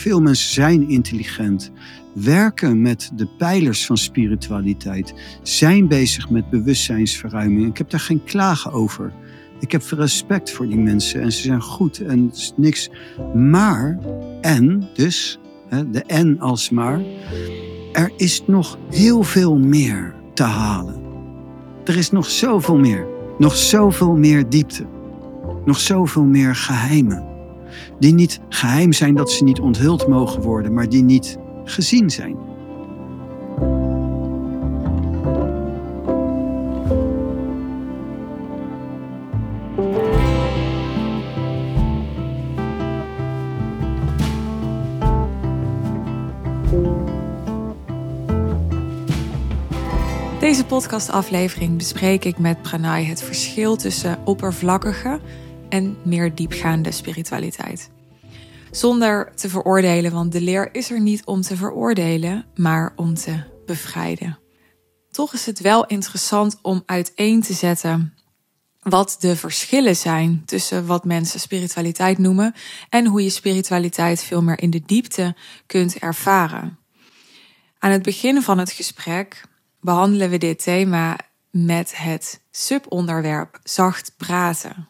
veel mensen zijn intelligent, werken met de pijlers van spiritualiteit, zijn bezig met bewustzijnsverruiming. Ik heb daar geen klagen over. Ik heb respect voor die mensen en ze zijn goed en niks. Maar, en dus, de en als maar, er is nog heel veel meer te halen. Er is nog zoveel meer. Nog zoveel meer diepte. Nog zoveel meer geheimen. Die niet geheim zijn dat ze niet onthuld mogen worden, maar die niet gezien zijn. Deze podcastaflevering bespreek ik met Pranay het verschil tussen oppervlakkige en meer diepgaande spiritualiteit. Zonder te veroordelen, want de leer is er niet om te veroordelen, maar om te bevrijden. Toch is het wel interessant om uiteen te zetten wat de verschillen zijn tussen wat mensen spiritualiteit noemen en hoe je spiritualiteit veel meer in de diepte kunt ervaren. Aan het begin van het gesprek behandelen we dit thema met het subonderwerp zacht praten.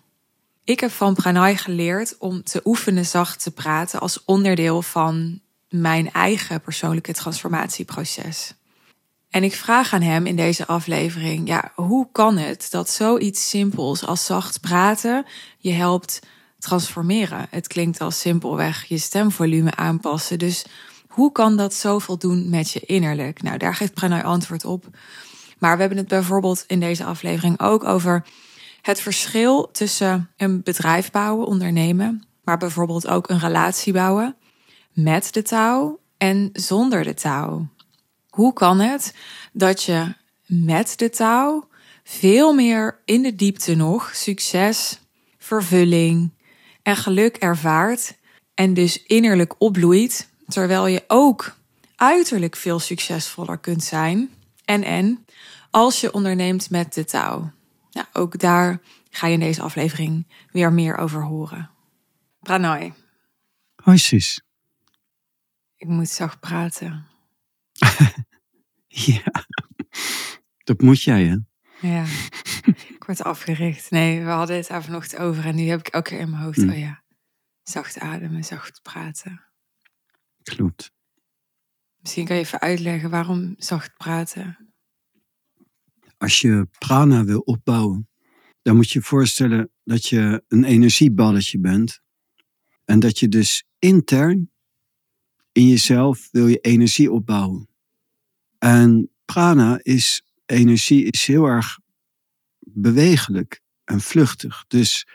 Ik heb van Pranay geleerd om te oefenen zacht te praten als onderdeel van mijn eigen persoonlijke transformatieproces. En ik vraag aan hem in deze aflevering: ja, hoe kan het dat zoiets simpels als zacht praten je helpt transformeren? Het klinkt als simpelweg je stemvolume aanpassen. Dus hoe kan dat zoveel doen met je innerlijk? Nou, daar geeft Pranay antwoord op. Maar we hebben het bijvoorbeeld in deze aflevering ook over het verschil tussen een bedrijf bouwen, ondernemen, maar bijvoorbeeld ook een relatie bouwen met de touw en zonder de touw. Hoe kan het dat je met de touw veel meer in de diepte nog succes, vervulling en geluk ervaart en dus innerlijk opbloeit, terwijl je ook uiterlijk veel succesvoller kunt zijn en en als je onderneemt met de touw. Nou, ook daar ga je in deze aflevering weer meer over horen. Pranay. Hoi. Ik moet zacht praten. ja, dat moet jij hè? Ja, ik word afgericht. Nee, we hadden het daar vanochtend over en nu heb ik elke keer in mijn hoofd, mm. oh ja, zacht ademen, zacht praten. Klopt. Misschien kan je even uitleggen waarom zacht praten als je prana wil opbouwen, dan moet je je voorstellen dat je een energieballetje bent. En dat je dus intern in jezelf wil je energie opbouwen. En prana is, energie is heel erg bewegelijk en vluchtig. Dus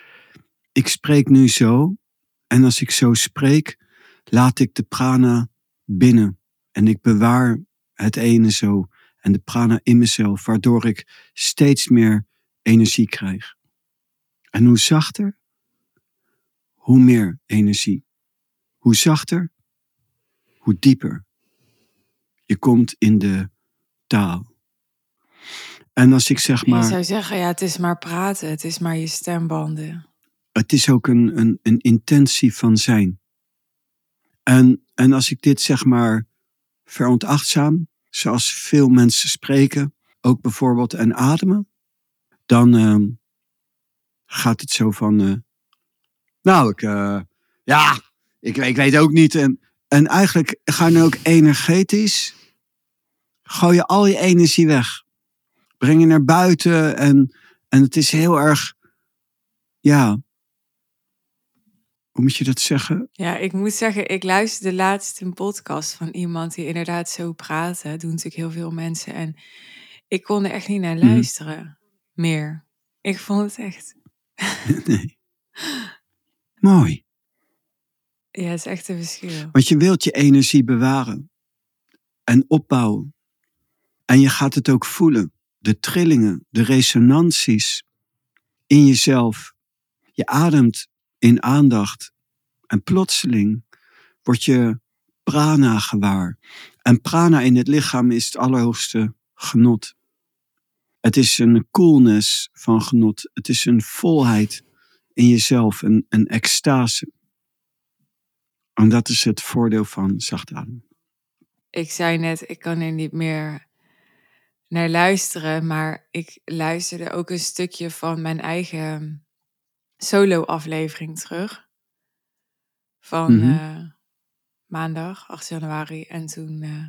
ik spreek nu zo. En als ik zo spreek, laat ik de prana binnen. En ik bewaar het ene zo en de prana in mezelf, waardoor ik steeds meer energie krijg. En hoe zachter, hoe meer energie. Hoe zachter, hoe dieper. Je komt in de taal. En als ik zeg maar. Je zou zeggen, ja, het is maar praten, het is maar je stembanden. Het is ook een, een, een intentie van zijn. En, en als ik dit zeg maar veronachtzaam, zoals veel mensen spreken, ook bijvoorbeeld en ademen, dan uh, gaat het zo van, uh, nou, ik, uh, ja, ik, ik weet ook niet. En, en eigenlijk ga je ook energetisch, gooi je al je energie weg. Breng je naar buiten en, en het is heel erg, ja, hoe moet je dat zeggen? Ja, ik moet zeggen, ik luisterde laatst een podcast van iemand die inderdaad zo praatte. Dat doen natuurlijk heel veel mensen. En ik kon er echt niet naar mhm. luisteren meer. Ik vond het echt. nee. Mooi. Ja, het is echt een verschil. Want je wilt je energie bewaren en opbouwen. En je gaat het ook voelen. De trillingen, de resonanties in jezelf. Je ademt in aandacht. En plotseling word je prana gewaar. En prana in het lichaam is het allerhoogste genot. Het is een coolness van genot. Het is een volheid in jezelf, een, een extase. En dat is het voordeel van zacht ademen. Ik zei net, ik kan er niet meer naar luisteren, maar ik luisterde ook een stukje van mijn eigen solo-aflevering terug. Van Mhm. eh, maandag, 8 januari. En toen, eh,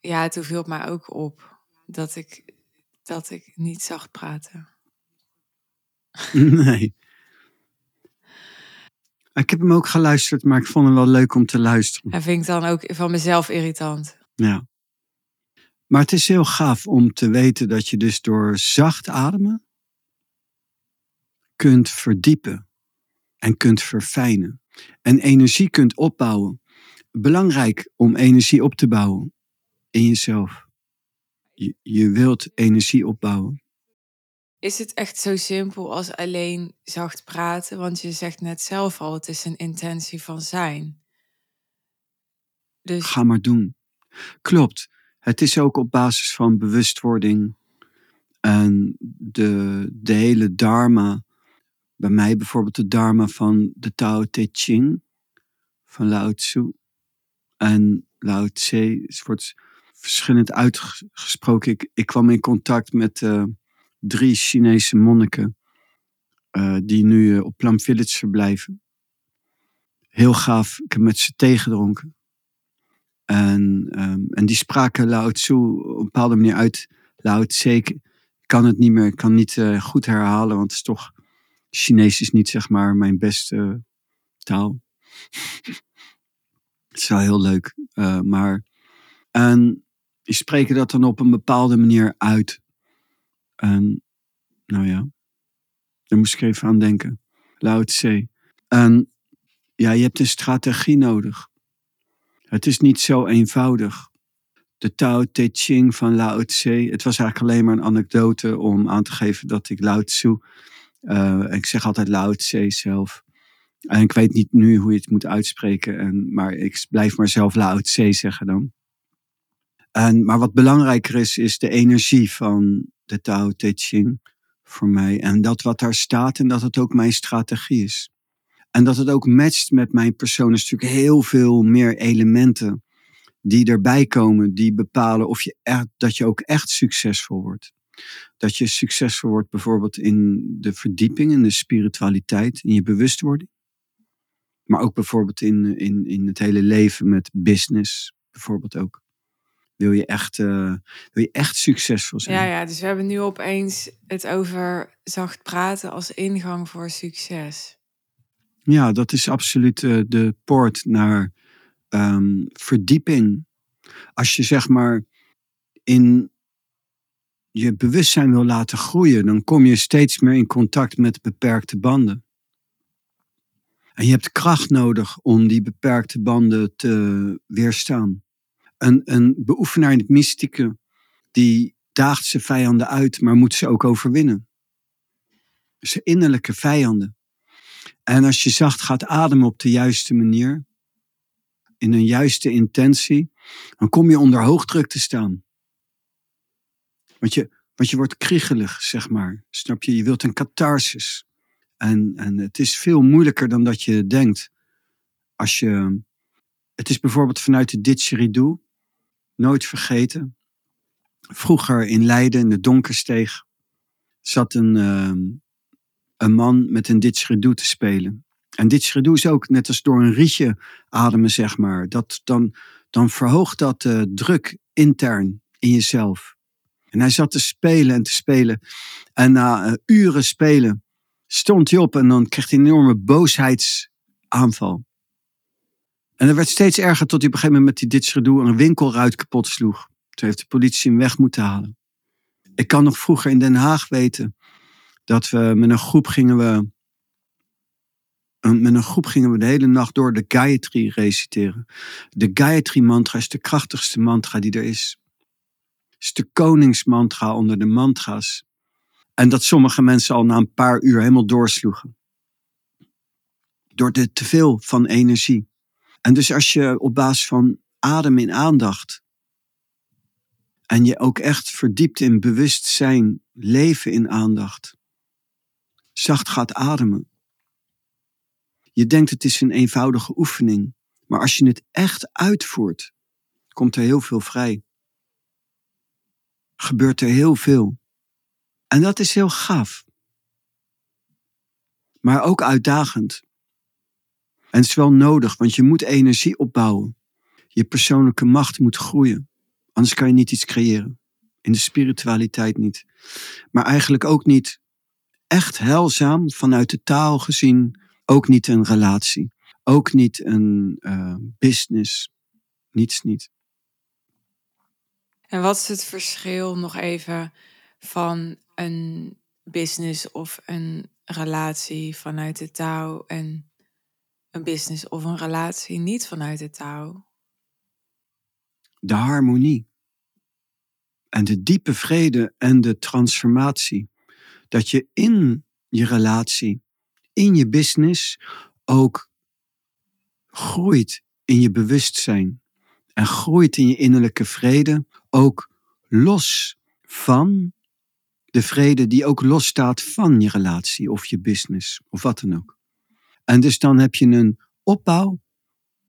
ja, toen viel het mij ook op dat ik, dat ik niet zacht praatte. Nee. Ik heb hem ook geluisterd, maar ik vond hem wel leuk om te luisteren. En vind ik dan ook van mezelf irritant. Ja. Maar het is heel gaaf om te weten dat je dus door zacht ademen kunt verdiepen en kunt verfijnen. En energie kunt opbouwen. Belangrijk om energie op te bouwen in jezelf. Je, je wilt energie opbouwen. Is het echt zo simpel als alleen zacht praten? Want je zegt net zelf al, het is een intentie van zijn. Dus Ga maar doen. Klopt. Het is ook op basis van bewustwording en de, de hele dharma. Bij mij bijvoorbeeld de dharma van de Tao Te Ching van Lao Tzu. En Lao Tse wordt verschillend uitgesproken. Ik, ik kwam in contact met eh, drie Chinese monniken eh, die nu eh, op Plum Village verblijven. Heel gaaf. Ik heb met ze thee gedronken. En, ehm, en die spraken Lao Tzu op een bepaalde manier uit. Lao Tse, ik kan het niet meer, ik kan niet goed herhalen, want het is toch, Chinees is niet zeg maar mijn beste taal. het is wel heel leuk, eh, maar, en die spreken dat dan op een bepaalde manier uit. En, nou ja, daar moest ik even aan denken. Lao Tse. En, ja, je hebt een strategie nodig. Het is niet zo eenvoudig. De Tao Te Ching van Lao Tse. Het was eigenlijk alleen maar een anekdote om aan te geven dat ik Lao Tzu. Eh, ik zeg altijd Lao zelf. En ik weet niet nu hoe je het moet uitspreken. En, maar ik blijf maar zelf Lao zeggen dan. En, maar wat belangrijker is, is de energie van de Tao Te Ching voor mij. En dat wat daar staat en dat het ook mijn strategie is. En dat het ook matcht met mijn persoon. Er is natuurlijk heel veel meer elementen die erbij komen, die bepalen of je dat je ook echt succesvol wordt. Dat je succesvol wordt bijvoorbeeld in de verdieping, in de spiritualiteit, in je bewustwording. Maar ook bijvoorbeeld in, in, in het hele leven met business, bijvoorbeeld ook. Wil je echt, uh, wil je echt succesvol zijn? Ja, ja, dus we hebben nu opeens het over zacht praten als ingang voor succes. Ja, dat is absoluut uh, de poort naar um, verdieping. Als je zeg maar in je bewustzijn wil laten groeien, dan kom je steeds meer in contact met beperkte banden. En je hebt kracht nodig om die beperkte banden te weerstaan. Een, een beoefenaar in het mystieke, die daagt zijn vijanden uit, maar moet ze ook overwinnen. Zijn innerlijke vijanden. En als je zacht gaat ademen op de juiste manier, in een juiste intentie, dan kom je onder hoogdruk te staan. Want je, want je wordt kriegelig, zeg maar. Snap je? Je wilt een catharsis. En, en het is veel moeilijker dan dat je denkt. Als je, het is bijvoorbeeld vanuit de didgeridoo, nooit vergeten. Vroeger in Leiden, in de Donkersteeg, zat een, um, een man met een didgeridoo te spelen. En didgeridoo is ook net als door een rietje ademen, zeg maar. Dat, dan, dan verhoogt dat uh, druk intern in jezelf. En hij zat te spelen en te spelen. En na uh, uren spelen stond hij op en dan kreeg hij een enorme boosheidsaanval. En dat werd steeds erger tot hij op een gegeven moment met die didgeridoo een winkelruit kapot sloeg. Toen heeft de politie hem weg moeten halen. Ik kan nog vroeger in Den Haag weten dat we met een groep gingen we met een groep gingen we de hele nacht door de Gayatri reciteren. De Gayatri mantra is de krachtigste mantra die er is. Is de koningsmantra onder de mantra's. En dat sommige mensen al na een paar uur helemaal doorsloegen. Door de teveel van energie. En dus als je op basis van adem in aandacht. En je ook echt verdiept in bewustzijn, leven in aandacht. Zacht gaat ademen Je denkt het is een eenvoudige oefening, maar als je het echt uitvoert, komt er heel veel vrij. Gebeurt er heel veel. En dat is heel gaaf. Maar ook uitdagend. En het is wel nodig, want je moet energie opbouwen. Je persoonlijke macht moet groeien. Anders kan je niet iets creëren. In de spiritualiteit niet. Maar eigenlijk ook niet echt heilzaam vanuit de taal gezien. Ook niet een relatie. Ook niet een uh, business. Niets niet. En wat is het verschil nog even van een business of een relatie vanuit de taal en een business of een relatie niet vanuit de taal? De harmonie. En de diepe vrede en de transformatie. Dat je in je relatie, in je business ook groeit in je bewustzijn. En groeit in je innerlijke vrede, ook los van de vrede die ook losstaat van je relatie of je business of wat dan ook. En dus dan heb je een opbouw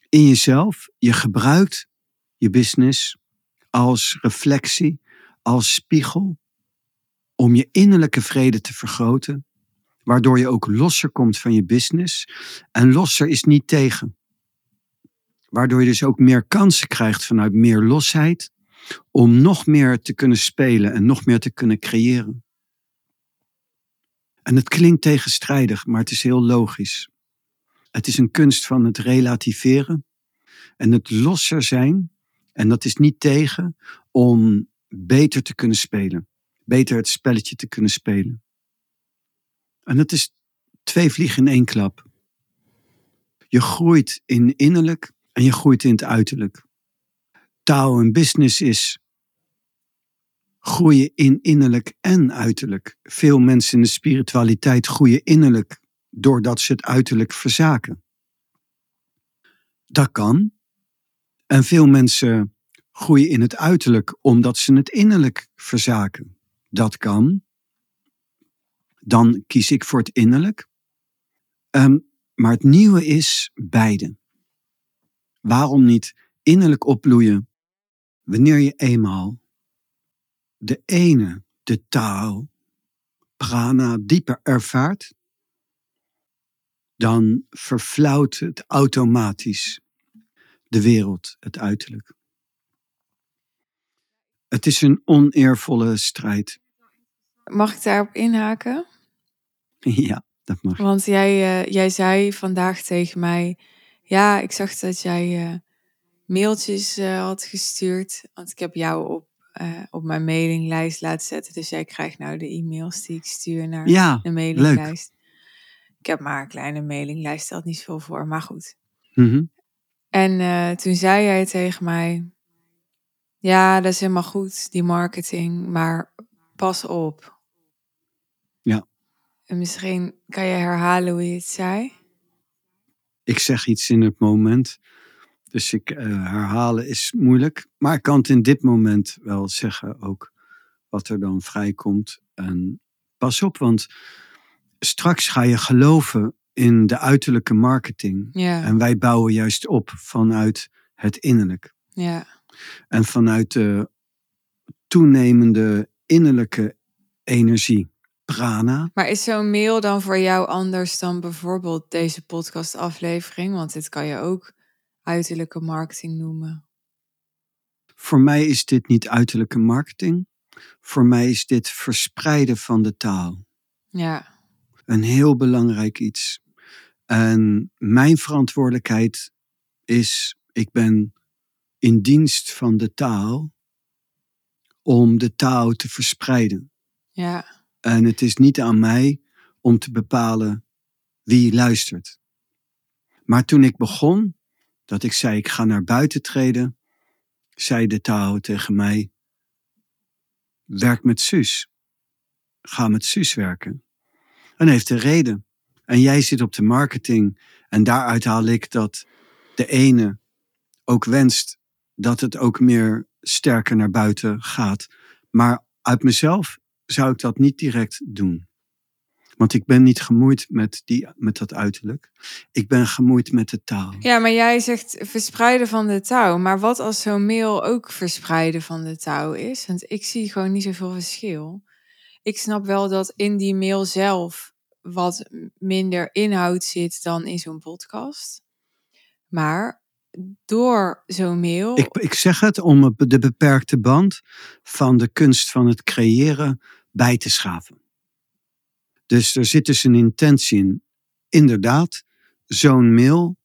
in jezelf. Je gebruikt je business als reflectie, als spiegel, om je innerlijke vrede te vergroten, waardoor je ook losser komt van je business. En losser is niet tegen. Waardoor je dus ook meer kansen krijgt vanuit meer losheid, om nog meer te kunnen spelen en nog meer te kunnen creëren. En het klinkt tegenstrijdig, maar het is heel logisch. Het is een kunst van het relativeren en het losser zijn. En dat is niet tegen om beter te kunnen spelen. Beter het spelletje te kunnen spelen. En dat is twee vliegen in één klap. Je groeit in innerlijk en je groeit in het uiterlijk. Taal en business is groeien in innerlijk en uiterlijk. Veel mensen in de spiritualiteit groeien innerlijk doordat ze het uiterlijk verzaken. Dat kan. En veel mensen groeien in het uiterlijk omdat ze het innerlijk verzaken. Dat kan. Dan kies ik voor het innerlijk. Um, maar het nieuwe is beide. Waarom niet innerlijk opbloeien wanneer je eenmaal de ene, de taal, prana, dieper ervaart, dan verflauwt het automatisch de wereld, het uiterlijk. Het is een oneervolle strijd. Mag ik daarop inhaken? Ja, dat mag. Want jij, uh, jij zei vandaag tegen mij: Ja, ik zag dat jij uh, mailtjes uh, had gestuurd. Want ik heb jou op uh, op mijn mailinglijst laten zetten. Dus jij krijgt nou de e-mails die ik stuur naar ja, de mailinglijst. Leuk. Ik heb maar een kleine mailinglijst, stelt niet zoveel voor, maar goed. Mm -hmm. En uh, toen zei jij tegen mij: Ja, dat is helemaal goed, die marketing, maar pas op. Ja. En misschien kan je herhalen hoe je het zei? Ik zeg iets in het moment. Dus ik uh, herhalen is moeilijk. Maar ik kan het in dit moment wel zeggen ook wat er dan vrijkomt. En pas op, want straks ga je geloven in de uiterlijke marketing. Ja. En wij bouwen juist op vanuit het innerlijk. Ja. En vanuit de toenemende innerlijke energie. Prana. Maar is zo'n mail dan voor jou anders dan bijvoorbeeld deze podcastaflevering? Want dit kan je ook uiterlijke marketing noemen? Voor mij is dit niet uiterlijke marketing. Voor mij is dit verspreiden van de taal. Ja. Een heel belangrijk iets. En mijn verantwoordelijkheid is, ik ben in dienst van de taal om de taal te verspreiden. Ja. En het is niet aan mij om te bepalen wie luistert. Maar toen ik begon, dat ik zei, ik ga naar buiten treden, zei de Tao tegen mij, werk met Suus. Ga met Suus werken. En heeft een reden. En jij zit op de marketing en daaruit haal ik dat de ene ook wenst dat het ook meer sterker naar buiten gaat. Maar uit mezelf zou ik dat niet direct doen. Want ik ben niet gemoeid met, die, met dat uiterlijk. Ik ben gemoeid met de taal. Ja, maar jij zegt verspreiden van de touw. Maar wat als zo'n mail ook verspreiden van de touw is? Want ik zie gewoon niet zoveel verschil. Ik snap wel dat in die mail zelf wat minder inhoud zit dan in zo'n podcast. Maar door zo'n mail. Ik, ik zeg het om de beperkte band van de kunst van het creëren bij te schaven. Dus er zit dus een intentie in. Inderdaad, zo'n mail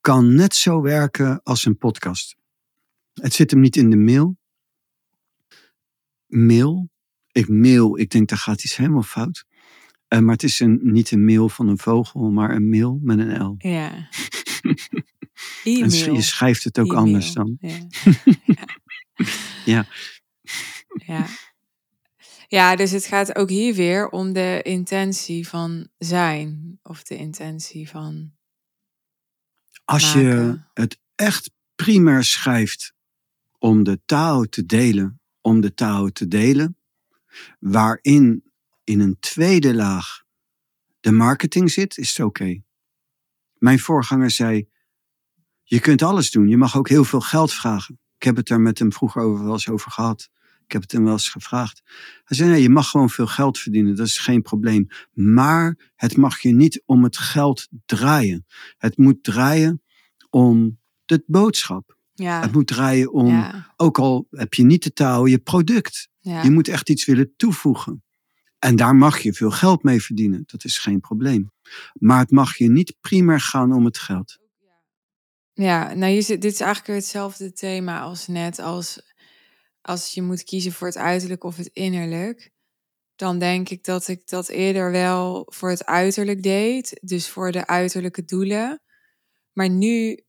kan net zo werken als een podcast. Het zit hem niet in de mail. Mail. Ik mail, ik denk daar gaat iets helemaal fout. Uh, maar het is een, niet een mail van een vogel, maar een mail met een L. Ja. E-mail. je schrijft het ook anders dan. Ja. ja. ja. Ja, dus het gaat ook hier weer om de intentie van zijn. Of de intentie van. Als je het echt primair schrijft om de taal te delen, om de taal te delen, waarin in een tweede laag de marketing zit, is het oké. Mijn voorganger zei: Je kunt alles doen, je mag ook heel veel geld vragen. Ik heb het daar met hem vroeger over, wel eens over gehad. Ik heb het hem wel eens gevraagd. Hij zei, nee, je mag gewoon veel geld verdienen, dat is geen probleem. Maar het mag je niet om het geld draaien. Het moet draaien om de boodschap. Ja. Het moet draaien om, Ja. ook al heb je niet de taal, je product. Ja. Je moet echt iets willen toevoegen. En daar mag je veel geld mee verdienen, dat is geen probleem. Maar het mag je niet primair gaan om het geld. Ja, nou, je dit is eigenlijk weer hetzelfde thema als net. Als, als je moet kiezen voor het uiterlijk of het innerlijk. Dan denk ik dat ik dat eerder wel voor het uiterlijk deed. Dus voor de uiterlijke doelen. Maar nu,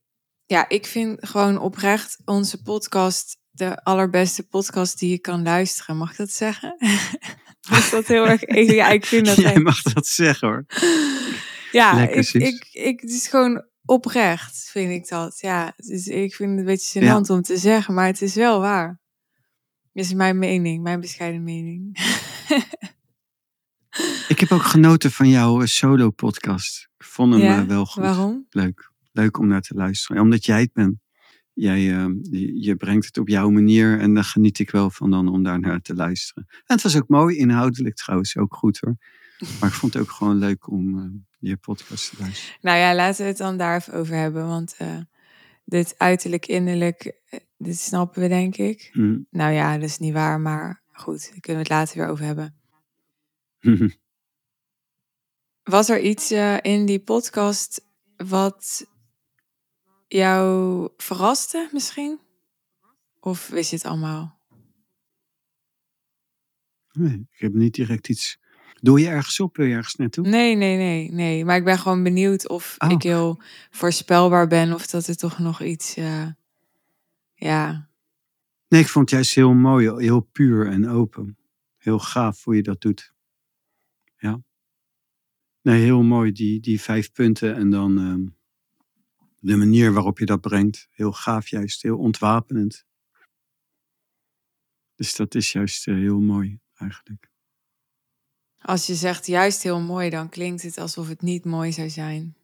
ja, ik vind gewoon oprecht onze podcast de allerbeste podcast die je kan luisteren. Mag ik dat zeggen? is dat heel erg... Ja, ik vind dat Jij echt- mag dat zeggen hoor. Ja, Lekker, ik, ik, ik, het is gewoon oprecht, vind ik dat. Ja, dus ik vind het een beetje Ja. gênant om te zeggen, maar het is wel waar. Dit is mijn mening, mijn bescheiden mening. Ik heb ook genoten van jouw eh, solo-podcast. Ik vond hem Ja, eh, wel goed. Waarom? Leuk. Leuk om naar te luisteren. Omdat jij het bent. Jij, eh, je, je brengt het op jouw manier en daar geniet ik wel van dan om daar naar te luisteren. En het was ook mooi, inhoudelijk trouwens, ook goed hoor. Maar ik vond het ook gewoon leuk om eh, je podcast te luisteren. Nou ja, laten we het dan daar even over hebben, want eh, dit uiterlijk, innerlijk, eh, dit snappen we denk ik. Hm. Nou ja, dat is niet waar, maar goed, daar kunnen we het later weer over hebben. Was er iets eh, in die podcast wat jou verraste misschien? Of wist je het allemaal? nee, ik heb niet direct iets. Doe je ergens op? Wil je ergens naartoe? Nee, nee, nee, nee. Maar ik ben gewoon benieuwd of Oh. ik heel voorspelbaar ben of dat er toch nog iets, eh, ja, Nee, ik vond het juist heel mooi, heel puur en open. Heel gaaf hoe je dat doet. Ja. Nee, heel mooi, die, die vijf punten en dan ehm, de manier waarop je dat brengt. Heel gaaf juist, heel ontwapenend. Dus dat is juist eh, heel mooi eigenlijk. als je zegt juist heel mooi, dan klinkt het alsof het niet mooi zou zijn.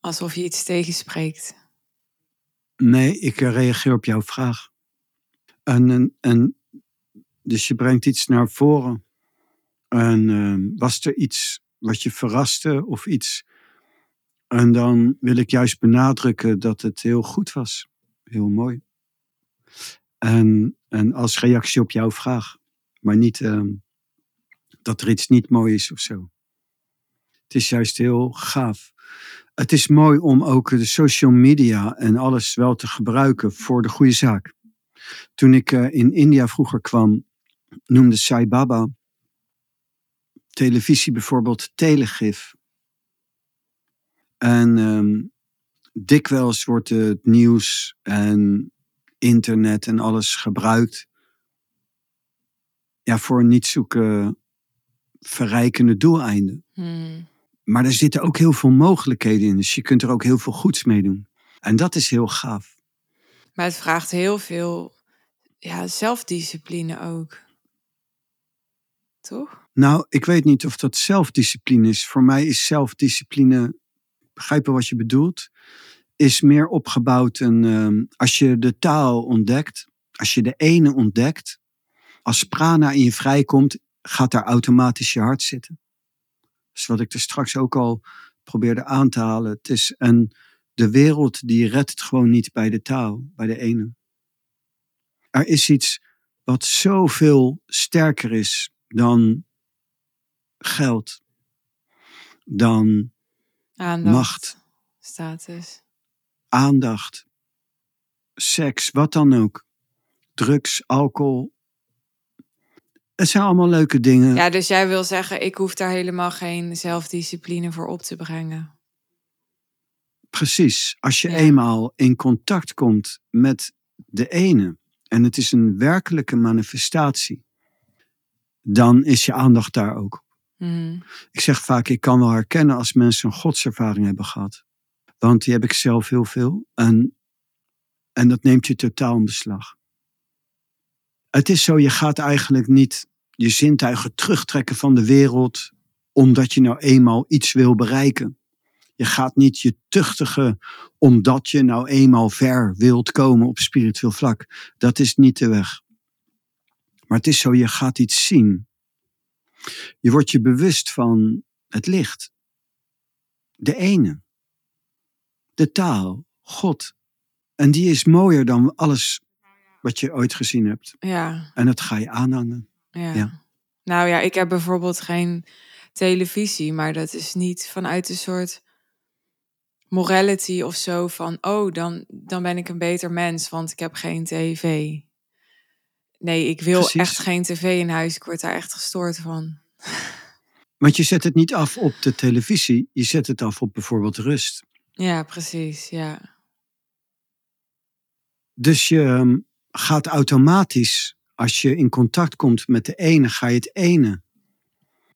Alsof je iets tegenspreekt. Nee, ik eh, reageer op jouw vraag. En, dus je brengt iets naar voren. En ehm, was er iets wat je verraste of iets? En dan wil ik juist benadrukken dat het heel goed was. Heel mooi. En, en als reactie op jouw vraag. Maar niet ehm, dat er iets niet mooi is of zo. Het is juist heel gaaf. Het is mooi om ook de social media en alles wel te gebruiken voor de goede zaak. Toen ik eh, in India vroeger kwam, noemde Sai Baba televisie bijvoorbeeld telegif. En ehm, dikwijls wordt het nieuws en internet en alles gebruikt ja, voor niet zoeken verrijkende doeleinden. Hmm. Maar er zitten ook heel veel mogelijkheden in. Dus je kunt er ook heel veel goeds mee doen. En dat is heel gaaf. Maar het vraagt heel veel ja, zelfdiscipline ook. Toch? Nou, ik weet niet of dat zelfdiscipline is. Voor mij is zelfdiscipline, begrijp je wat je bedoelt, is meer opgebouwd. En, ehm, als je de taal ontdekt, als je de ene ontdekt, als prana in je vrijkomt, gaat daar automatisch je hart zitten. Dus wat ik er straks ook al probeerde aan te halen. Het is een, de wereld die redt het gewoon niet bij de taal, bij de ene. Er is iets wat zoveel sterker is dan geld, dan Aandacht, macht, status. aandacht, seks, wat dan ook. Drugs, alcohol. Het zijn allemaal leuke dingen. Ja, dus jij wil zeggen, ik hoef daar helemaal geen zelfdiscipline voor op te brengen. Precies. Als je Ja. eenmaal in contact komt met de ene, en het is een werkelijke manifestatie, dan is je aandacht daar ook. Mhm. Ik zeg vaak, ik kan wel herkennen als mensen een godservaring hebben gehad. Want die heb ik zelf heel veel. En, en dat neemt je totaal in beslag. Het is zo, je gaat eigenlijk niet je zintuigen terugtrekken van de wereld omdat je nou eenmaal iets wil bereiken. Je gaat niet je tuchtigen omdat je nou eenmaal ver wilt komen op spiritueel vlak. Dat is niet de weg. Maar het is zo, je gaat iets zien. Je wordt je bewust van het licht. De ene. De taal. God. En die is mooier dan alles wat je ooit gezien hebt. Ja, En dat ga je aanhangen. ja. Ja. Nou ja, ik heb bijvoorbeeld geen televisie, maar dat is niet vanuit een soort morality of zo van, oh, dan, dan ben ik een beter mens, want ik heb geen tv. Nee, ik wil Precies. echt geen tv in huis. Ik word daar echt gestoord van. Want je zet het niet af op de televisie. Je zet het af op bijvoorbeeld rust. Ja, precies. Ja. Dus je ehm, gaat automatisch, als je in contact komt met de ene, ga je het ene.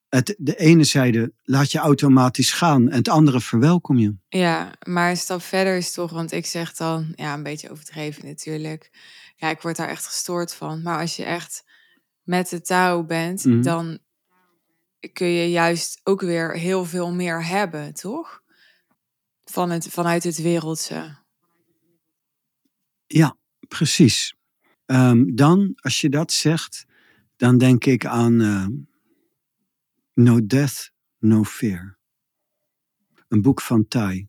Het, de ene zijde laat je automatisch gaan en het andere verwelkom je. Ja, maar een stap verder is toch, want ik zeg dan, ja, een beetje overdreven natuurlijk. Ja, ik word daar echt gestoord van. Maar als je echt met de touw bent, Mhm. dan kun je juist ook weer heel veel meer hebben, toch? Van het, vanuit het wereldse. Ja, precies. Ehm, dan, als je dat zegt, dan denk ik aan ehm, No Death, No Fear. Een boek van Tai.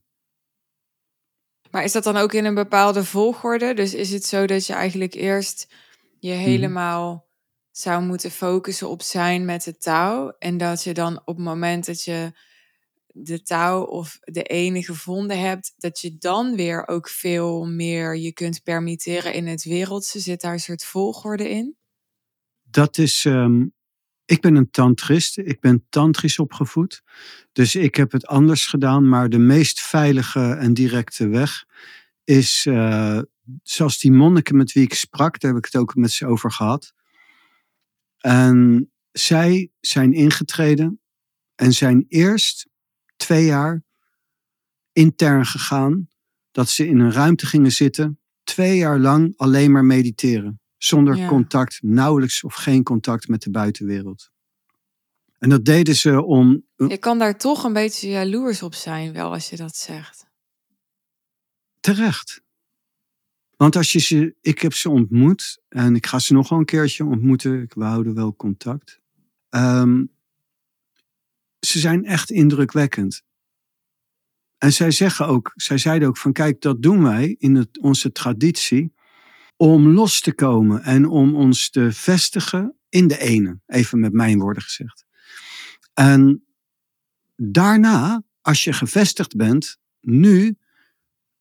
Maar is dat dan ook in een bepaalde volgorde? Dus is het zo dat je eigenlijk eerst je helemaal zou moeten focussen op zijn met de touw. En dat je dan op het moment dat je de touw of de ene gevonden hebt, dat je dan weer ook veel meer je kunt permitteren in het wereldse. Zit daar een soort volgorde in? Dat is. ehm, ik ben een tantrist. Ik ben tantrisch opgevoed. Dus ik heb het anders gedaan. Maar de meest veilige en directe weg is. eh, zoals die monniken met wie ik sprak, daar heb ik het ook met ze over gehad. En zij zijn ingetreden en zijn eerst twee jaar intern gegaan. Dat ze in een ruimte gingen zitten, twee jaar lang alleen maar mediteren. Zonder Ja. contact, nauwelijks of geen contact met de buitenwereld. En dat deden ze om. Je kan daar toch een beetje jaloers op zijn, wel als je dat zegt. Terecht. Want als je ze, ik heb ze ontmoet en ik ga ze nog wel een keertje ontmoeten. Ik- We houden wel contact. Ehm, ze zijn echt indrukwekkend. En zij zeggen ook, zij zeiden ook van kijk, dat doen wij in het, onze traditie om los te komen en om ons te vestigen in de ene. Even met mijn woorden gezegd. En daarna, als je gevestigd bent, nu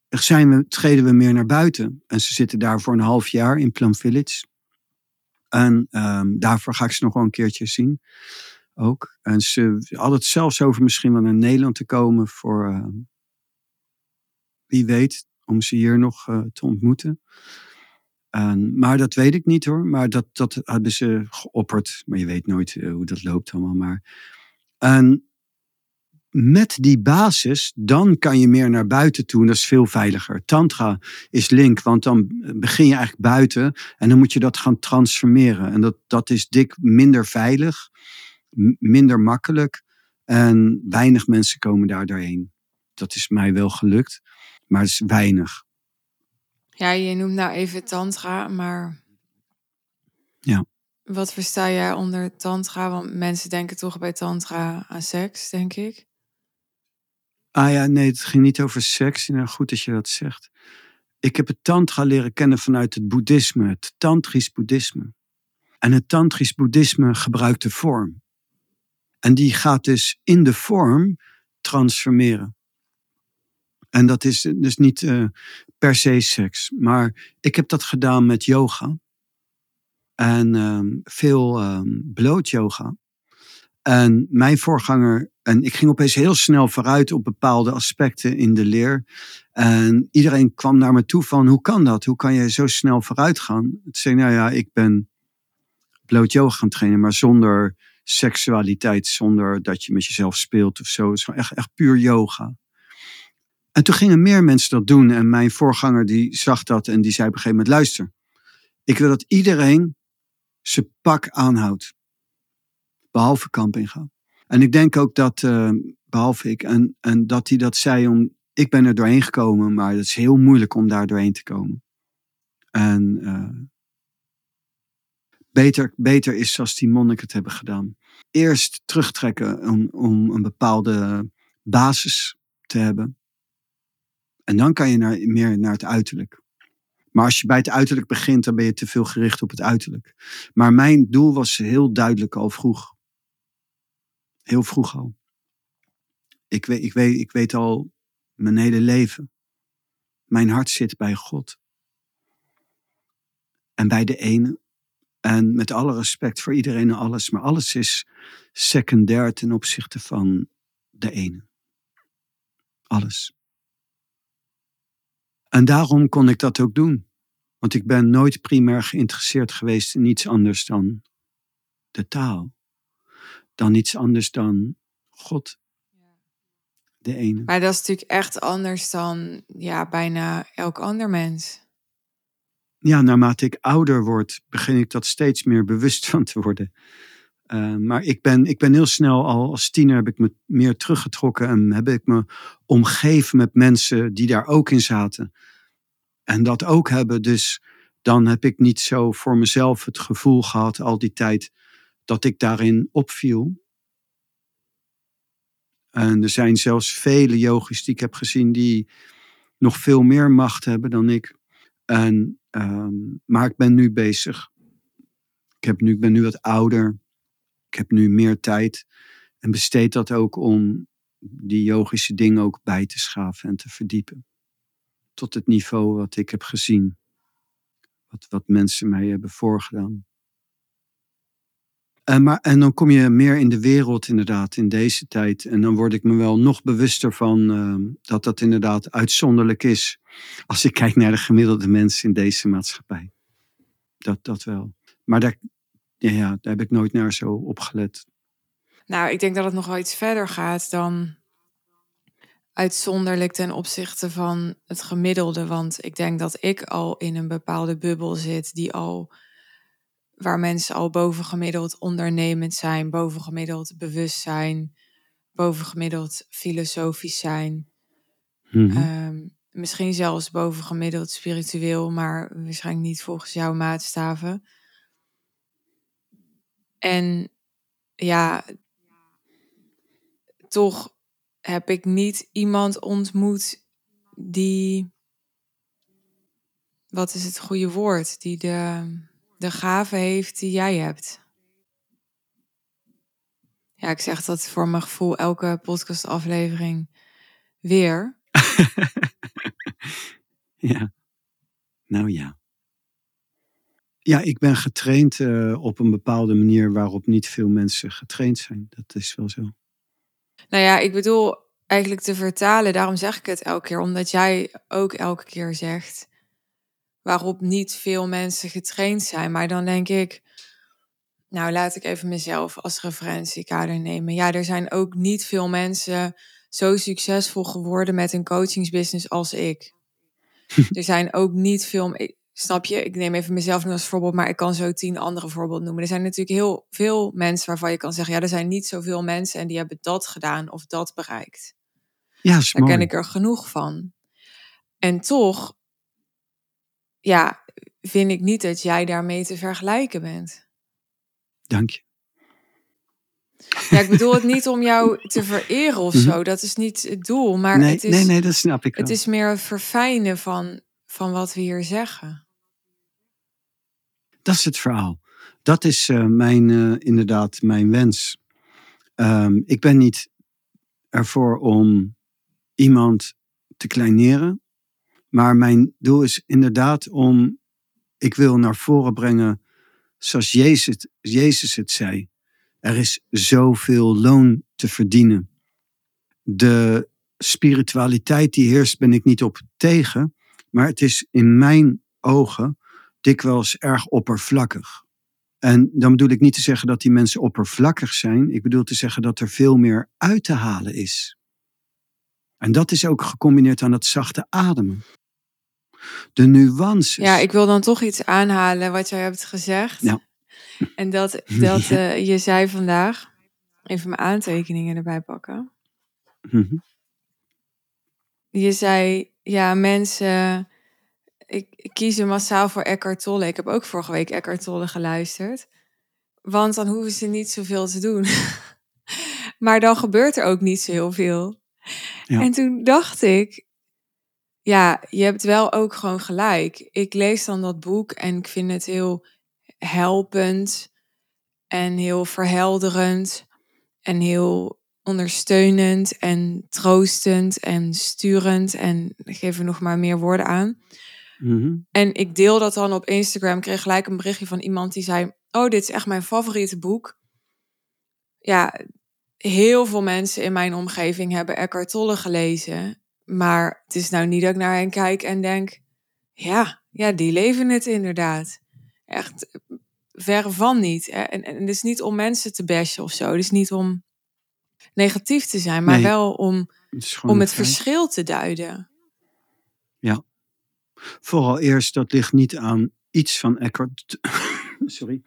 zijn we, treden we meer naar buiten. En ze zitten daar voor een half jaar in Plum Village. En ehm, daarvoor ga ik ze nog wel een keertje zien. Ook. En ze hadden het zelfs over misschien wel naar Nederland te komen voor, ehm, wie weet, om ze hier nog eh, te ontmoeten. En, maar dat weet ik niet hoor. Maar dat, dat hebben ze geopperd. Maar je weet nooit eh, hoe dat loopt allemaal. Maar. En met die basis, dan kan je meer naar buiten toe. Dat is veel veiliger. Tantra is link, want dan begin je eigenlijk buiten. En dan moet je dat gaan transformeren. En dat, dat is dik minder veilig. Minder makkelijk. En weinig mensen komen daar doorheen. Dat is mij wel gelukt, maar het is weinig. Ja, je noemt nou even tantra, maar... Ja. Wat versta jij onder tantra? Want mensen denken toch bij tantra aan seks, denk ik. Ah ja, nee, het ging niet over seks. Nou, goed dat je dat zegt. Ik heb het tantra leren kennen vanuit het boeddhisme, het tantrisch boeddhisme. En het tantrisch boeddhisme gebruikt de vorm. En die gaat dus in de vorm transformeren. En dat is dus niet uh, per se seks. Maar ik heb dat gedaan met yoga. En um, veel um, bloot yoga. En mijn voorganger, en ik ging opeens heel snel vooruit op bepaalde aspecten in de leer. En iedereen kwam naar me toe van, hoe kan dat? Hoe kan je zo snel vooruit gaan? Toen zei nou ja, ik ben bloot yoga gaan trainen, maar zonder seksualiteit, zonder dat je met jezelf speelt of zo. Het is echt, echt puur yoga. En toen gingen meer mensen dat doen. En mijn voorganger die zag dat en die zei op een gegeven moment, luister, ik wil dat iedereen zijn pak aanhoudt. Behalve Kampinga. En ik denk ook dat, uh, behalve ik, en, en dat hij dat zei om, ik ben er doorheen gekomen, maar het is heel moeilijk om daar doorheen te komen. En uh, beter, beter is zoals die monniken het hebben gedaan. Eerst terugtrekken om, om een bepaalde basis te hebben. En dan kan je naar, meer naar het uiterlijk. Maar als je bij het uiterlijk begint, dan ben je te veel gericht op het uiterlijk. Maar mijn doel was heel duidelijk al vroeg. Heel vroeg al. Ik weet, ik weet, ik weet al mijn hele leven. Mijn hart zit bij God. En bij de ene. En met alle respect voor iedereen en alles. Maar alles is secundair ten opzichte van de ene. Alles. En daarom kon ik dat ook doen. Want ik ben nooit primair geïnteresseerd geweest in iets anders dan de taal. Dan iets anders dan God. De ene. Maar dat is natuurlijk echt anders dan ja, bijna elk ander mens. Ja, naarmate ik ouder word, begin ik dat steeds meer bewust van te worden. Uh, maar ik ben, ik ben heel snel al als tiener heb ik me meer teruggetrokken en heb ik me omgeven met mensen die daar ook in zaten. En dat ook hebben, dus dan heb ik niet zo voor mezelf het gevoel gehad al die tijd dat ik daarin opviel. En er zijn zelfs vele yogis die ik heb gezien die nog veel meer macht hebben dan ik. En, um, maar ik ben nu bezig. Ik, heb nu, ik ben nu wat ouder. Ik heb nu meer tijd. En besteed dat ook om die yogische dingen ook bij te schaven en te verdiepen. Tot het niveau wat ik heb gezien. Wat, wat mensen mij hebben voorgedaan. En, maar, en dan kom je meer in de wereld inderdaad in deze tijd. En dan word ik me wel nog bewuster van uh, dat dat inderdaad uitzonderlijk is. Als ik kijk naar de gemiddelde mensen in deze maatschappij. Dat, dat wel. Maar daar, ja, ja, daar heb ik nooit naar zo op gelet. Nou, ik denk dat het nog wel iets verder gaat dan uitzonderlijk ten opzichte van het gemiddelde. Want ik denk dat ik al in een bepaalde bubbel zit die al waar mensen al bovengemiddeld ondernemend zijn, bovengemiddeld bewust zijn, bovengemiddeld filosofisch zijn. Mhm. Ehm, misschien zelfs bovengemiddeld spiritueel, maar waarschijnlijk niet volgens jouw maatstaven. En ja, toch heb ik niet iemand ontmoet die, wat is het goede woord, die de, de gave heeft die jij hebt. Ja, ik zeg dat voor mijn gevoel elke podcastaflevering weer. ja, nou ja. Ja, ik ben getraind uh, op een bepaalde manier waarop niet veel mensen getraind zijn. Dat is wel zo. Nou ja, ik bedoel eigenlijk te vertalen, daarom zeg ik het elke keer, omdat jij ook elke keer zegt waarop niet veel mensen getraind zijn. Maar dan denk ik, nou laat ik even mezelf als referentiekader nemen. Ja, er zijn ook niet veel mensen zo succesvol geworden met een coachingsbusiness als ik. er zijn ook niet veel. snap je? Ik neem even mezelf nu als voorbeeld, maar ik kan zo tien andere voorbeelden noemen. Er zijn natuurlijk heel veel mensen waarvan je kan zeggen, ja, er zijn niet zoveel mensen en die hebben dat gedaan of dat bereikt. Ja, Daar mooi. ken ik er genoeg van. En toch, ja, vind ik niet dat jij daarmee te vergelijken bent. Dank je. Ja, ik bedoel het niet om jou te vereren of zo. Dat is niet het doel. Maar Mhm. nee, het is, nee, nee, dat snap ik wel. het is meer het verfijnen van, van wat we hier zeggen. Dat is het verhaal. Dat is eh, mijn, eh, inderdaad mijn wens. Ehm, ik ben niet ervoor om iemand te kleineren. Maar mijn doel is inderdaad om, ik wil naar voren brengen, zoals Jezus, Jezus het zei. Er is zoveel loon te verdienen. De spiritualiteit die heerst, ben ik niet op tegen. Maar het is in mijn ogen dikwijls erg oppervlakkig. En dan bedoel ik niet te zeggen dat die mensen oppervlakkig zijn. Ik bedoel te zeggen dat er veel meer uit te halen is. En dat is ook gecombineerd aan dat zachte ademen. De nuances. Ja, ik wil dan toch iets aanhalen wat jij hebt gezegd. Ja. En dat, dat eh, je zei vandaag, even mijn aantekeningen erbij pakken. Mhm. Je zei, ja, mensen, ik, ik kiezen massaal voor Eckhart Tolle. Ik heb ook vorige week Eckhart Tolle geluisterd. Want dan hoeven ze niet zoveel te doen. maar dan gebeurt er ook niet zo heel veel. Ja. En toen dacht ik, ja, je hebt wel ook gewoon gelijk. Ik lees dan dat boek en ik vind het heel helpend en heel verhelderend en heel ondersteunend en troostend en sturend en ik geef er nog maar meer woorden aan. Mhm. En ik deel dat dan op Instagram. Ik kreeg gelijk een berichtje van iemand die zei: Oh, dit is echt mijn favoriete boek. Ja, heel veel mensen in mijn omgeving hebben Eckhart Tolle gelezen. Maar het is nou niet dat ik naar hen kijk en denk: Ja, ja die leven het inderdaad. Echt verre van niet. En, en het is niet om mensen te bashen of zo. Het is niet om negatief te zijn, maar Nee. wel om, Het om het feit. verschil te duiden. Vooral eerst, dat ligt niet aan iets van Eckhart. Sorry.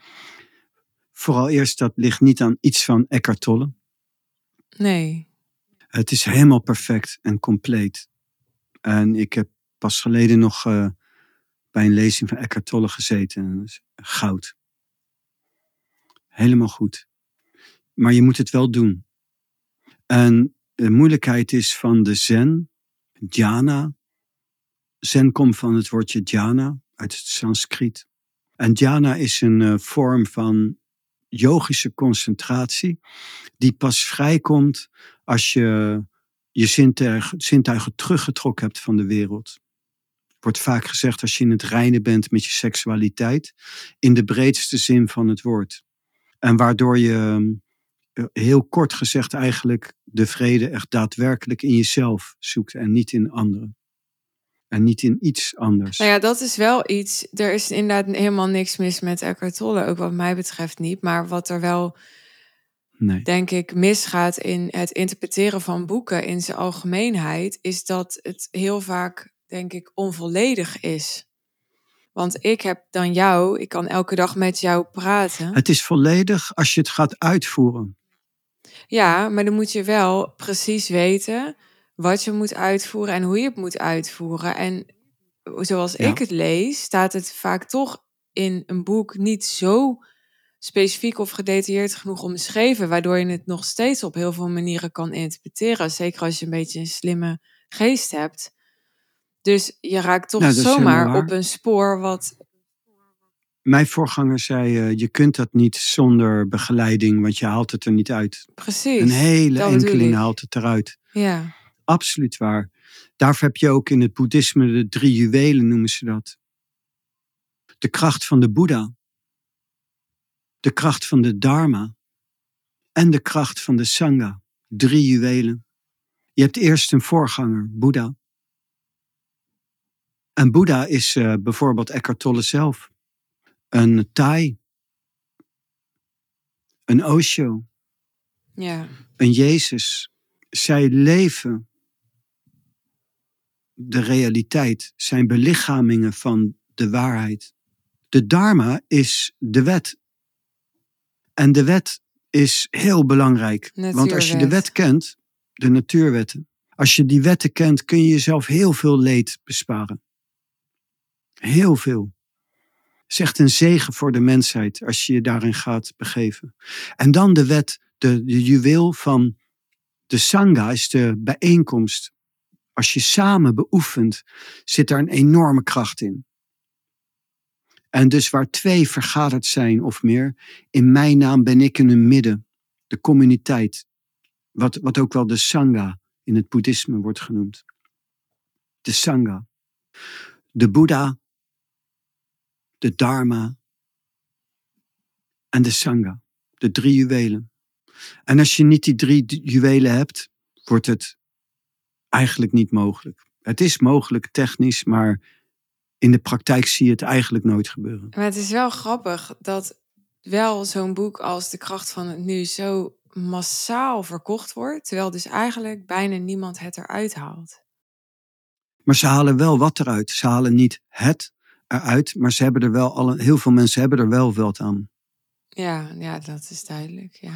Vooral eerst, dat ligt niet aan iets van Eckhart Tolle. Nee. Het is helemaal perfect en compleet. En ik heb pas geleden nog eh, bij een lezing van Eckhart Tolle gezeten. Goud. Helemaal goed. Maar je moet het wel doen. En de moeilijkheid is van de zen, dhyana. Zen komt van het woordje dhyana, uit het Sanskriet. En dhyana is een eh, vorm van yogische concentratie, die pas vrijkomt als je je zintuigen, teruggetrokken hebt van de wereld. Wordt vaak gezegd als je in het reinen bent met je seksualiteit, in de breedste zin van het woord. En waardoor je eh, heel kort gezegd eigenlijk de vrede echt daadwerkelijk in jezelf zoekt en niet in anderen. En niet in iets anders. Nou ja, dat is wel iets. Er is inderdaad helemaal niks mis met Eckhart Tolle, ook wat mij betreft niet. Maar wat er wel, Nee. denk ik, misgaat in het interpreteren van boeken in zijn algemeenheid, is dat het heel vaak, denk ik, onvolledig is. Want ik heb dan jou, ik kan elke dag met jou praten. Het is volledig als je het gaat uitvoeren. Ja, maar dan moet je wel precies weten wat je moet uitvoeren en hoe je het moet uitvoeren. En zoals Ja. ik het lees, staat het vaak toch in een boek niet zo specifiek of gedetailleerd genoeg omschreven, waardoor je het nog steeds op heel veel manieren kan interpreteren. Zeker als je een beetje een slimme geest hebt. Dus je raakt toch helemaal zomaar op een spoor wat. Mijn voorganger zei, eh, je kunt dat niet zonder begeleiding, want je haalt het er niet uit. Precies. Een hele enkeling haalt het eruit. Ja. Absoluut waar. Daarvoor heb je ook in het boeddhisme de drie juwelen, noemen ze dat. De kracht van de Boeddha. De kracht van de Dharma. En de kracht van de Sangha. Drie juwelen. Je hebt eerst een voorganger, Boeddha. En Boeddha is eh, bijvoorbeeld Eckhart Tolle zelf. Een Thai. Een Osho. Ja. een Jezus. Zij leven de realiteit, zijn belichamingen van de waarheid. De dharma is de wet. En de wet is heel belangrijk. Want als je de wet kent, de natuurwetten, als je die wetten kent, kun je jezelf heel veel leed besparen. Heel veel. Het is echt een zegen voor de mensheid als je je daarin gaat begeven. En dan de wet, de, de juweel van de Sangha is de bijeenkomst. Als je samen beoefent, zit daar een enorme kracht in. En dus waar twee vergaderd zijn of meer, in mijn naam ben ik in hun midden, de communiteit, wat, wat ook wel de Sangha in het boeddhisme wordt genoemd. De Sangha. De Boeddha, de Dharma en de Sangha. De drie juwelen. En als je niet die drie juwelen hebt, wordt het eigenlijk niet mogelijk. Het is mogelijk technisch, maar in de praktijk zie je het eigenlijk nooit gebeuren. Maar het is wel grappig dat wel zo'n boek als De kracht van het nu zo massaal verkocht wordt, terwijl dus eigenlijk bijna niemand het eruit haalt. Maar ze halen wel wat eruit. Ze halen niet het eruit, maar ze hebben er wel alle, heel veel mensen hebben er wel wat aan. Ja, ja, dat is duidelijk. Ja.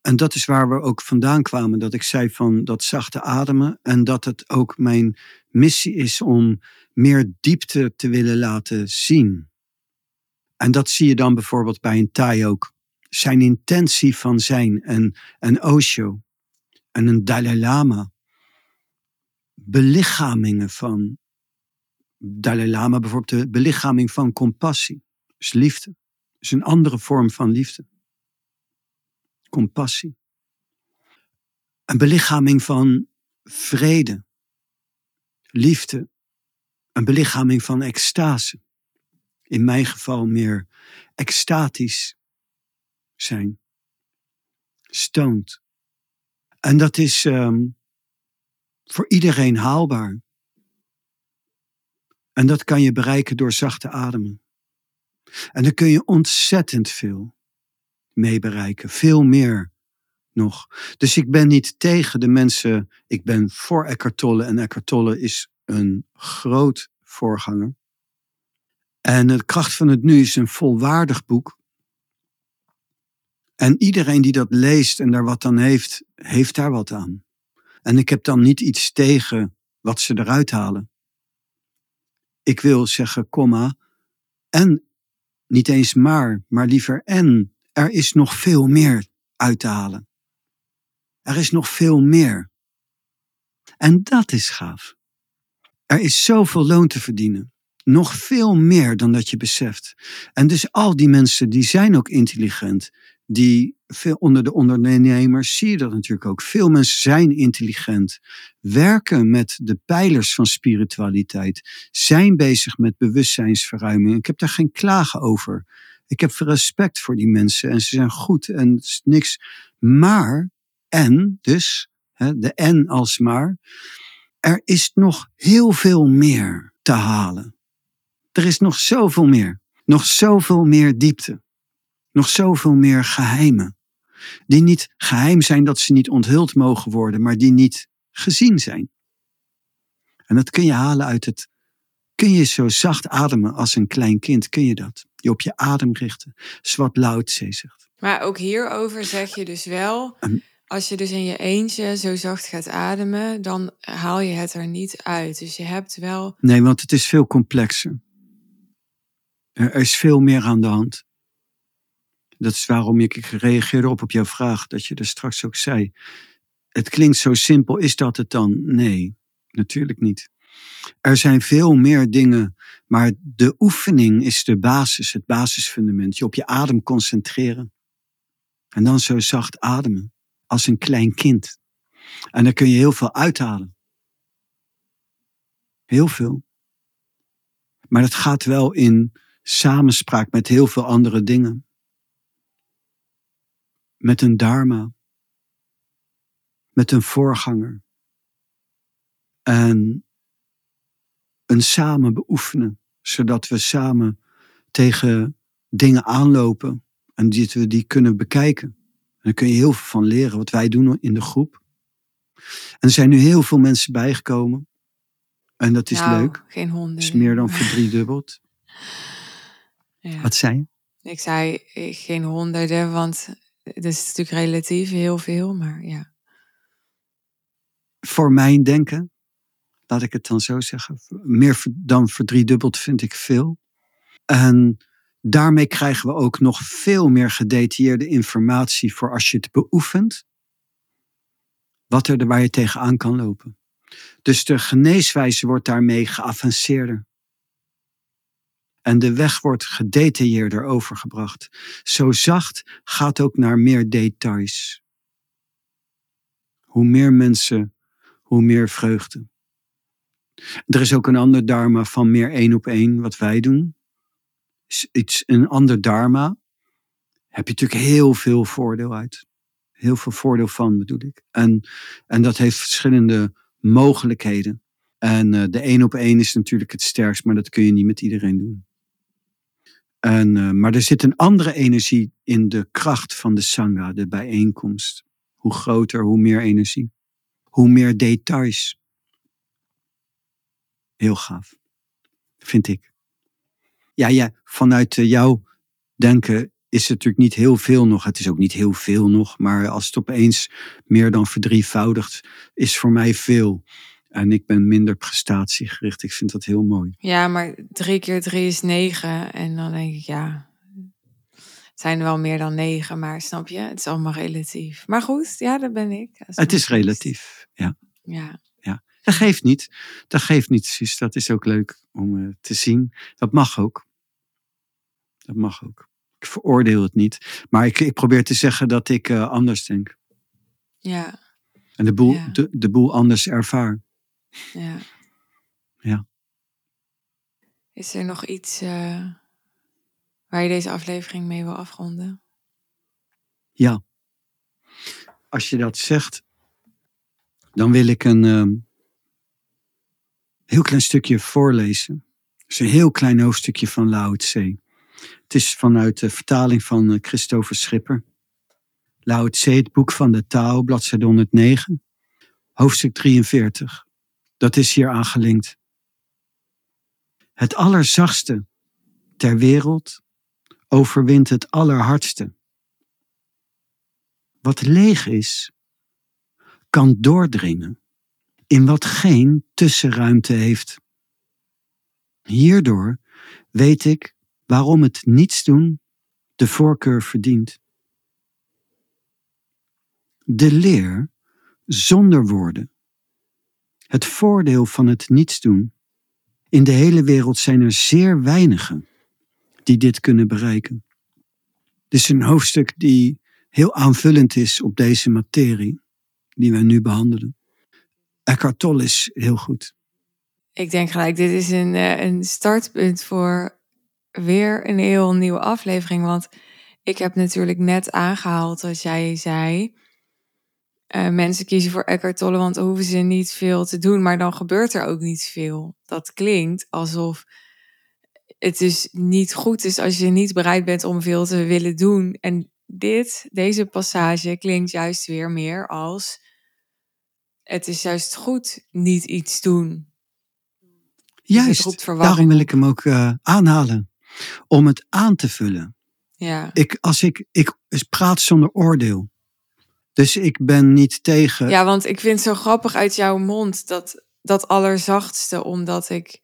En dat is waar we ook vandaan kwamen. Dat ik zei van dat zachte ademen. En dat het ook mijn missie is om meer diepte te willen laten zien. En dat zie je dan bijvoorbeeld bij een Thai ook. Zijn intentie van zijn en een Osho en een Dalai Lama. Belichamingen van Dalai Lama, bijvoorbeeld de belichaming van compassie. Dus liefde. is een andere vorm van liefde compassie. Een belichaming van vrede, liefde, een belichaming van extase. In mijn geval meer extatisch zijn, stoned. En dat is um, voor iedereen haalbaar. En dat kan je bereiken door zachte ademen. En dan kun je ontzettend veel mee bereiken. Veel meer nog. Dus ik ben niet tegen de mensen. Ik ben voor Eckhart Tolle. En Eckhart Tolle is een groot voorganger. En de kracht van het nu is een volwaardig boek. En iedereen die dat leest en daar wat aan heeft, heeft daar wat aan. En ik heb dan niet iets tegen wat ze eruit halen. Ik wil zeggen, komma, en niet eens maar, maar liever en er is nog veel meer uit te halen. Er is nog veel meer. En dat is gaaf. Er is zoveel loon te verdienen. Nog veel meer dan dat je beseft. En dus al die mensen die zijn ook intelligent. Die veel onder de ondernemers zie je dat natuurlijk ook. Veel mensen zijn intelligent, werken met de pijlers van spiritualiteit, zijn bezig met bewustzijnsverruiming. Ik heb daar geen klagen over. Ik heb respect voor die mensen en ze zijn goed en het is niks. Maar, en, dus, hè, de en als maar, er is nog heel veel meer te halen. Er is nog zoveel meer. Nog zoveel meer diepte. Nog zoveel meer geheimen. Die niet geheim zijn dat ze niet onthuld mogen worden, maar die niet gezien zijn. En dat kun je halen uit het. Kun je zo zacht ademen als een klein kind? Kun je dat? Je op je adem richten. Zwart Lao zegt. Maar ook hierover zeg je dus wel, als je dus in je eentje zo zacht gaat ademen, dan haal je het er niet uit. Dus je hebt wel. Nee, want het is veel complexer. Er is veel meer aan de hand. Dat is waarom ik reageerde op op jouw vraag, dat je er straks ook zei. Het klinkt zo simpel, is dat het dan? Nee, natuurlijk niet. Er zijn veel meer dingen, maar de oefening is de basis, het basisfundament. Je op je adem concentreren. En dan zo zacht ademen, als een klein kind. En dan kun je heel veel uithalen. Heel veel. Maar dat gaat wel in samenspraak met heel veel andere dingen. Met een dharma. Met een voorganger. En een samen beoefenen, zodat we samen tegen dingen aanlopen en die we die kunnen bekijken. En daar kun je heel veel van leren, wat wij doen in de groep. En er zijn nu heel veel mensen bijgekomen. En dat is nou, leuk. Geen honden. is meer dan verdriedubbeld. Ja. Wat zei je? Ik zei eh, geen honderden, want het is natuurlijk relatief heel veel, maar ja. Voor mijn denken, laat ik het dan zo zeggen, meer dan verdriedubbeld vind ik veel. En daarmee krijgen we ook nog veel meer gedetailleerde informatie voor als je het beoefent, wat er waar je tegenaan kan lopen. Dus de geneeswijze wordt daarmee geavanceerder. En de weg wordt gedetailleerder overgebracht. Zo zacht gaat ook naar meer details. Hoe meer mensen, hoe meer vreugde. Er is ook een ander dharma van meer één op één, wat wij doen. Iets, een ander dharma. Heb je natuurlijk heel veel voordeel uit. Heel veel voordeel van, bedoel ik. En, en dat heeft verschillende mogelijkheden. En eh, de één op één is natuurlijk het sterkst, maar dat kun je niet met iedereen doen. En, eh, maar er zit een andere energie in de kracht van de sangha, de bijeenkomst. Hoe groter, hoe meer energie. Hoe meer details. Heel gaaf. Vind ik. Ja, ja vanuit eh, jouw denken is het natuurlijk niet heel veel nog. Het is ook niet heel veel nog. Maar als het opeens meer dan verdrievoudigt, is voor mij veel. En ik ben minder prestatiegericht. Ik vind dat heel mooi. Ja, maar drie keer drie is negen. En dan denk ik, ja, het zijn er wel meer dan negen, maar snap je? Het is allemaal relatief. Maar goed, ja, dat ben ik. Dat Het is relatief. Ja. Ja, Dat geeft niet. Dat geeft niet, Suus. Dat is ook leuk om eh, te zien. Dat mag ook. Dat mag ook. Ik veroordeel het niet. Maar ik, ik probeer te zeggen dat ik eh, anders denk. ja, En de boel, Ja. de, de boel anders ervaar. ja. Ja. Is er nog iets eh, waar je deze aflevering mee wil afronden? Ja. Als je dat zegt, dan wil ik een ehm, heel klein stukje voorlezen. Het is een heel klein hoofdstukje van Lao Tse. Het is vanuit de vertaling van eh, Christopher Schipper. Lao Tse, boek van de Tao, bladzijde 109, hoofdstuk 43. Dat is hier aangelinkt. Het allerzachtste ter wereld overwint het allerhardste. Wat leeg is, kan doordringen in wat geen tussenruimte heeft. Hierdoor weet ik waarom het niets doen de voorkeur verdient. De leer zonder woorden. Het voordeel van het niets doen. In de hele wereld zijn er zeer weinigen die dit kunnen bereiken. Dit is een hoofdstuk die heel aanvullend is op deze materie die we nu behandelen. Eckhart Tolle is heel goed. Ik denk gelijk, dit is een, eh, een startpunt voor weer een heel nieuwe aflevering. Want ik heb natuurlijk net aangehaald dat jij zei... eh, mensen kiezen voor Eckhart Tolle, want dan hoeven ze niet veel te doen. Maar dan gebeurt er ook niet veel. Dat klinkt alsof het dus niet goed is als je niet bereid bent om veel te willen doen. En dit, deze passage klinkt juist weer meer als... Het is juist goed niet iets doen. Juist, daarom wil ik hem ook eh, aanhalen. Om het aan te vullen. Ja. Ik, als ik, ik praat zonder oordeel. Dus ik ben niet tegen. ja, want ik vind het zo grappig uit jouw mond dat, dat allerzachtste, omdat ik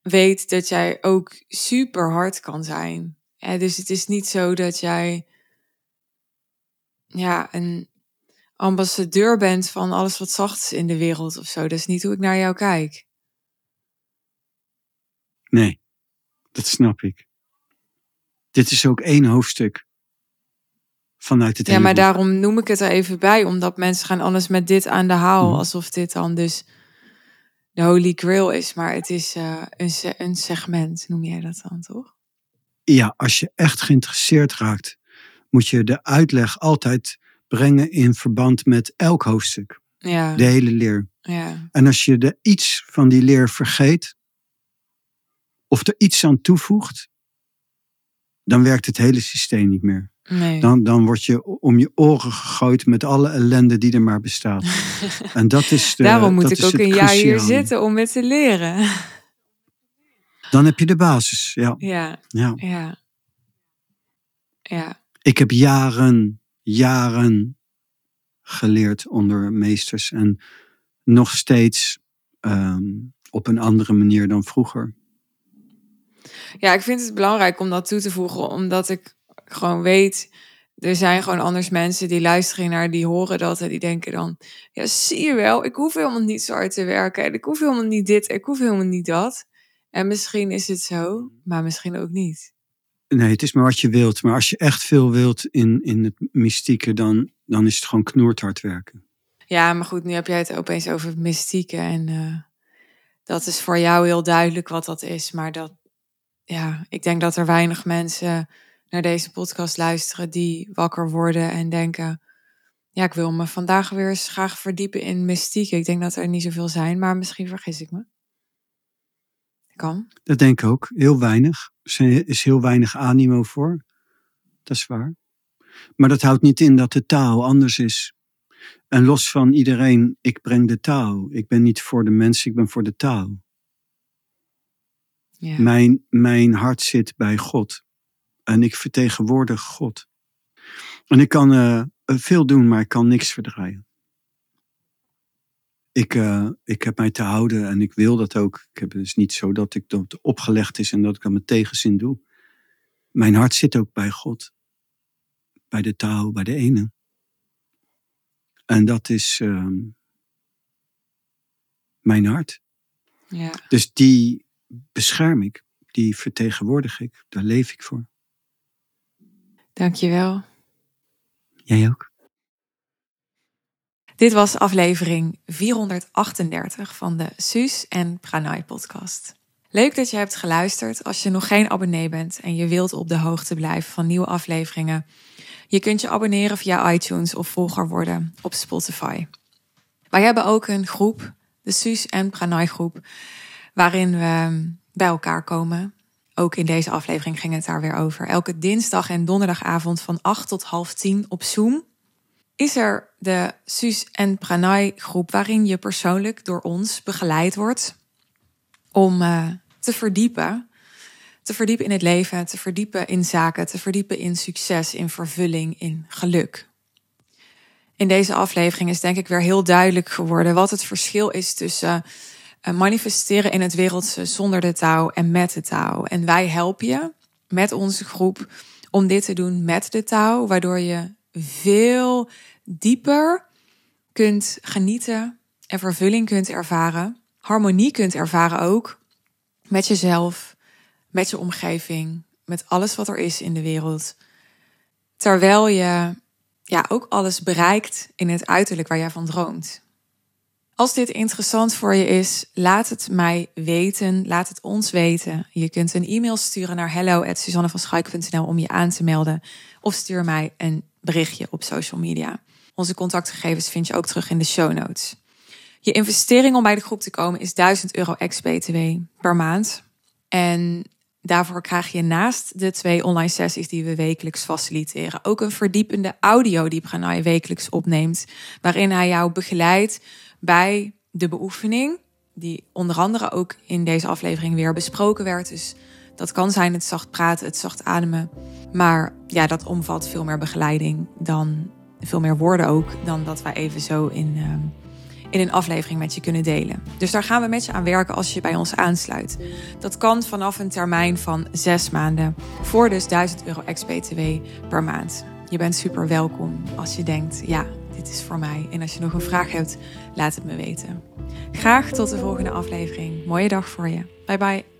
weet dat jij ook super hard kan zijn. Dus het is niet zo dat jij ja, een ambassadeur bent van alles wat zacht is in de wereld of zo. Dat is niet hoe ik naar jou kijk. Nee, dat snap ik. Dit is ook één hoofdstuk vanuit het Ja, maar boek. daarom noem ik het er even bij, omdat mensen gaan anders met dit aan de haal, alsof dit dan dus de Holy Grail is. Maar het is eh, een, se- een segment, noem jij dat dan toch? Ja, als je echt geïnteresseerd raakt, moet je de uitleg altijd brengen in verband met elk hoofdstuk. Ja, De hele leer. ja, En als je er iets van die leer vergeet, of er iets aan toevoegt, dan werkt het hele systeem niet meer. nee. Dan, dan word je om je oren gegooid met alle ellende die er maar bestaat. En dat is de, Daarom moet ik ook een jaar hier zitten om het te leren. Dan heb je de basis, ja. Ja, ja. ja. Ja, Ik heb jaren, jaren geleerd onder meesters. En nog steeds ehm, op een andere manier dan vroeger. Ja, ik vind het belangrijk om dat toe te voegen, omdat ik gewoon weet, er zijn gewoon anders mensen die luisteren naar, die horen dat en die denken dan, ja, zie je wel, ik hoef helemaal niet zo hard te werken en ik hoef helemaal niet dit, ik hoef helemaal niet dat. En misschien is het zo, maar misschien ook niet. Nee, het is maar wat je wilt. Maar als je echt veel wilt in, in het mystieke, dan, dan is het gewoon knoerthard werken. Ja, maar goed, nu heb jij het opeens over mystieke en uh, dat is voor jou heel duidelijk wat dat is. Maar dat, ja, ik denk dat er weinig mensen naar deze podcast luisteren die wakker worden en denken, ja, ik wil me vandaag weer eens graag verdiepen in mystiek. Ik denk dat er niet zoveel zijn, maar misschien vergis ik me. Kan. Dat denk ik ook. Heel weinig. Er is heel weinig animo voor. Dat is waar. Maar dat houdt niet in dat de taal anders is. En los van iedereen, ik breng de taal. Ik ben niet voor de mensen, ik ben voor de taal. Ja. Mijn, mijn hart zit bij God. En ik vertegenwoordig God. En ik kan uh, veel doen, maar ik kan niks verdraaien. Ik, uh, ik heb mij te houden en ik wil dat ook. Ik heb, het is niet zo dat ik dat opgelegd is en dat ik dat met tegenzin doe. Mijn hart zit ook bij God. Bij de taal, bij de ene. En dat is uh, mijn hart. Ja. Dus die bescherm ik. Die vertegenwoordig ik. Daar leef ik voor. Dankjewel. Jij ook. Dit was aflevering 438 van de Suus en Pranay podcast. Leuk dat je hebt geluisterd. Als je nog geen abonnee bent en je wilt op de hoogte blijven van nieuwe afleveringen, je kunt je abonneren via iTunes of volger worden op Spotify. Wij hebben ook een groep, de Suus en Pranay groep, waarin we bij elkaar komen. Ook in deze aflevering ging het daar weer over. Elke dinsdag en donderdagavond van 8 tot half 10 op Zoom is er de Suus en Pranay groep waarin je persoonlijk door ons begeleid wordt om uh, te verdiepen. Te verdiepen in het leven, te verdiepen in zaken, te verdiepen in succes, in vervulling, in geluk. In deze aflevering is denk ik weer heel duidelijk geworden wat het verschil is tussen manifesteren in het wereldse zonder de touw en met de touw. En wij helpen je met onze groep om dit te doen met de touw, waardoor je veel dieper kunt genieten en vervulling kunt ervaren. Harmonie kunt ervaren ook met jezelf, met je omgeving, met alles wat er is in de wereld. Terwijl je ja, ook alles bereikt in het uiterlijk waar jij van droomt. Als dit interessant voor je is, laat het mij weten. Laat het ons weten. Je kunt een e-mail sturen naar hello@suzannevanschuik.nl om je aan te melden. Of stuur mij een berichtje op social media. Onze contactgegevens vind je ook terug in de show notes. Je investering om bij de groep te komen is 1000 euro ex-BTW per maand. En daarvoor krijg je naast de twee online sessies die we wekelijks faciliteren, ook een verdiepende audio die Pranay wekelijks opneemt, waarin hij jou begeleidt bij de beoefening, die onder andere ook in deze aflevering weer besproken werd. Dus dat kan zijn het zacht praten, het zacht ademen. Maar ja, dat omvat veel meer begeleiding dan veel meer woorden ook dan dat wij even zo in, uh, in een aflevering met je kunnen delen. Dus daar gaan we met je aan werken als je bij ons aansluit. Dat kan vanaf een termijn van zes maanden voor dus 1000 euro ex-BTW per maand. Je bent super welkom als je denkt, ja, dit is voor mij. En als je nog een vraag hebt, laat het me weten. Graag tot de volgende aflevering. Mooie dag voor je. Bye bye.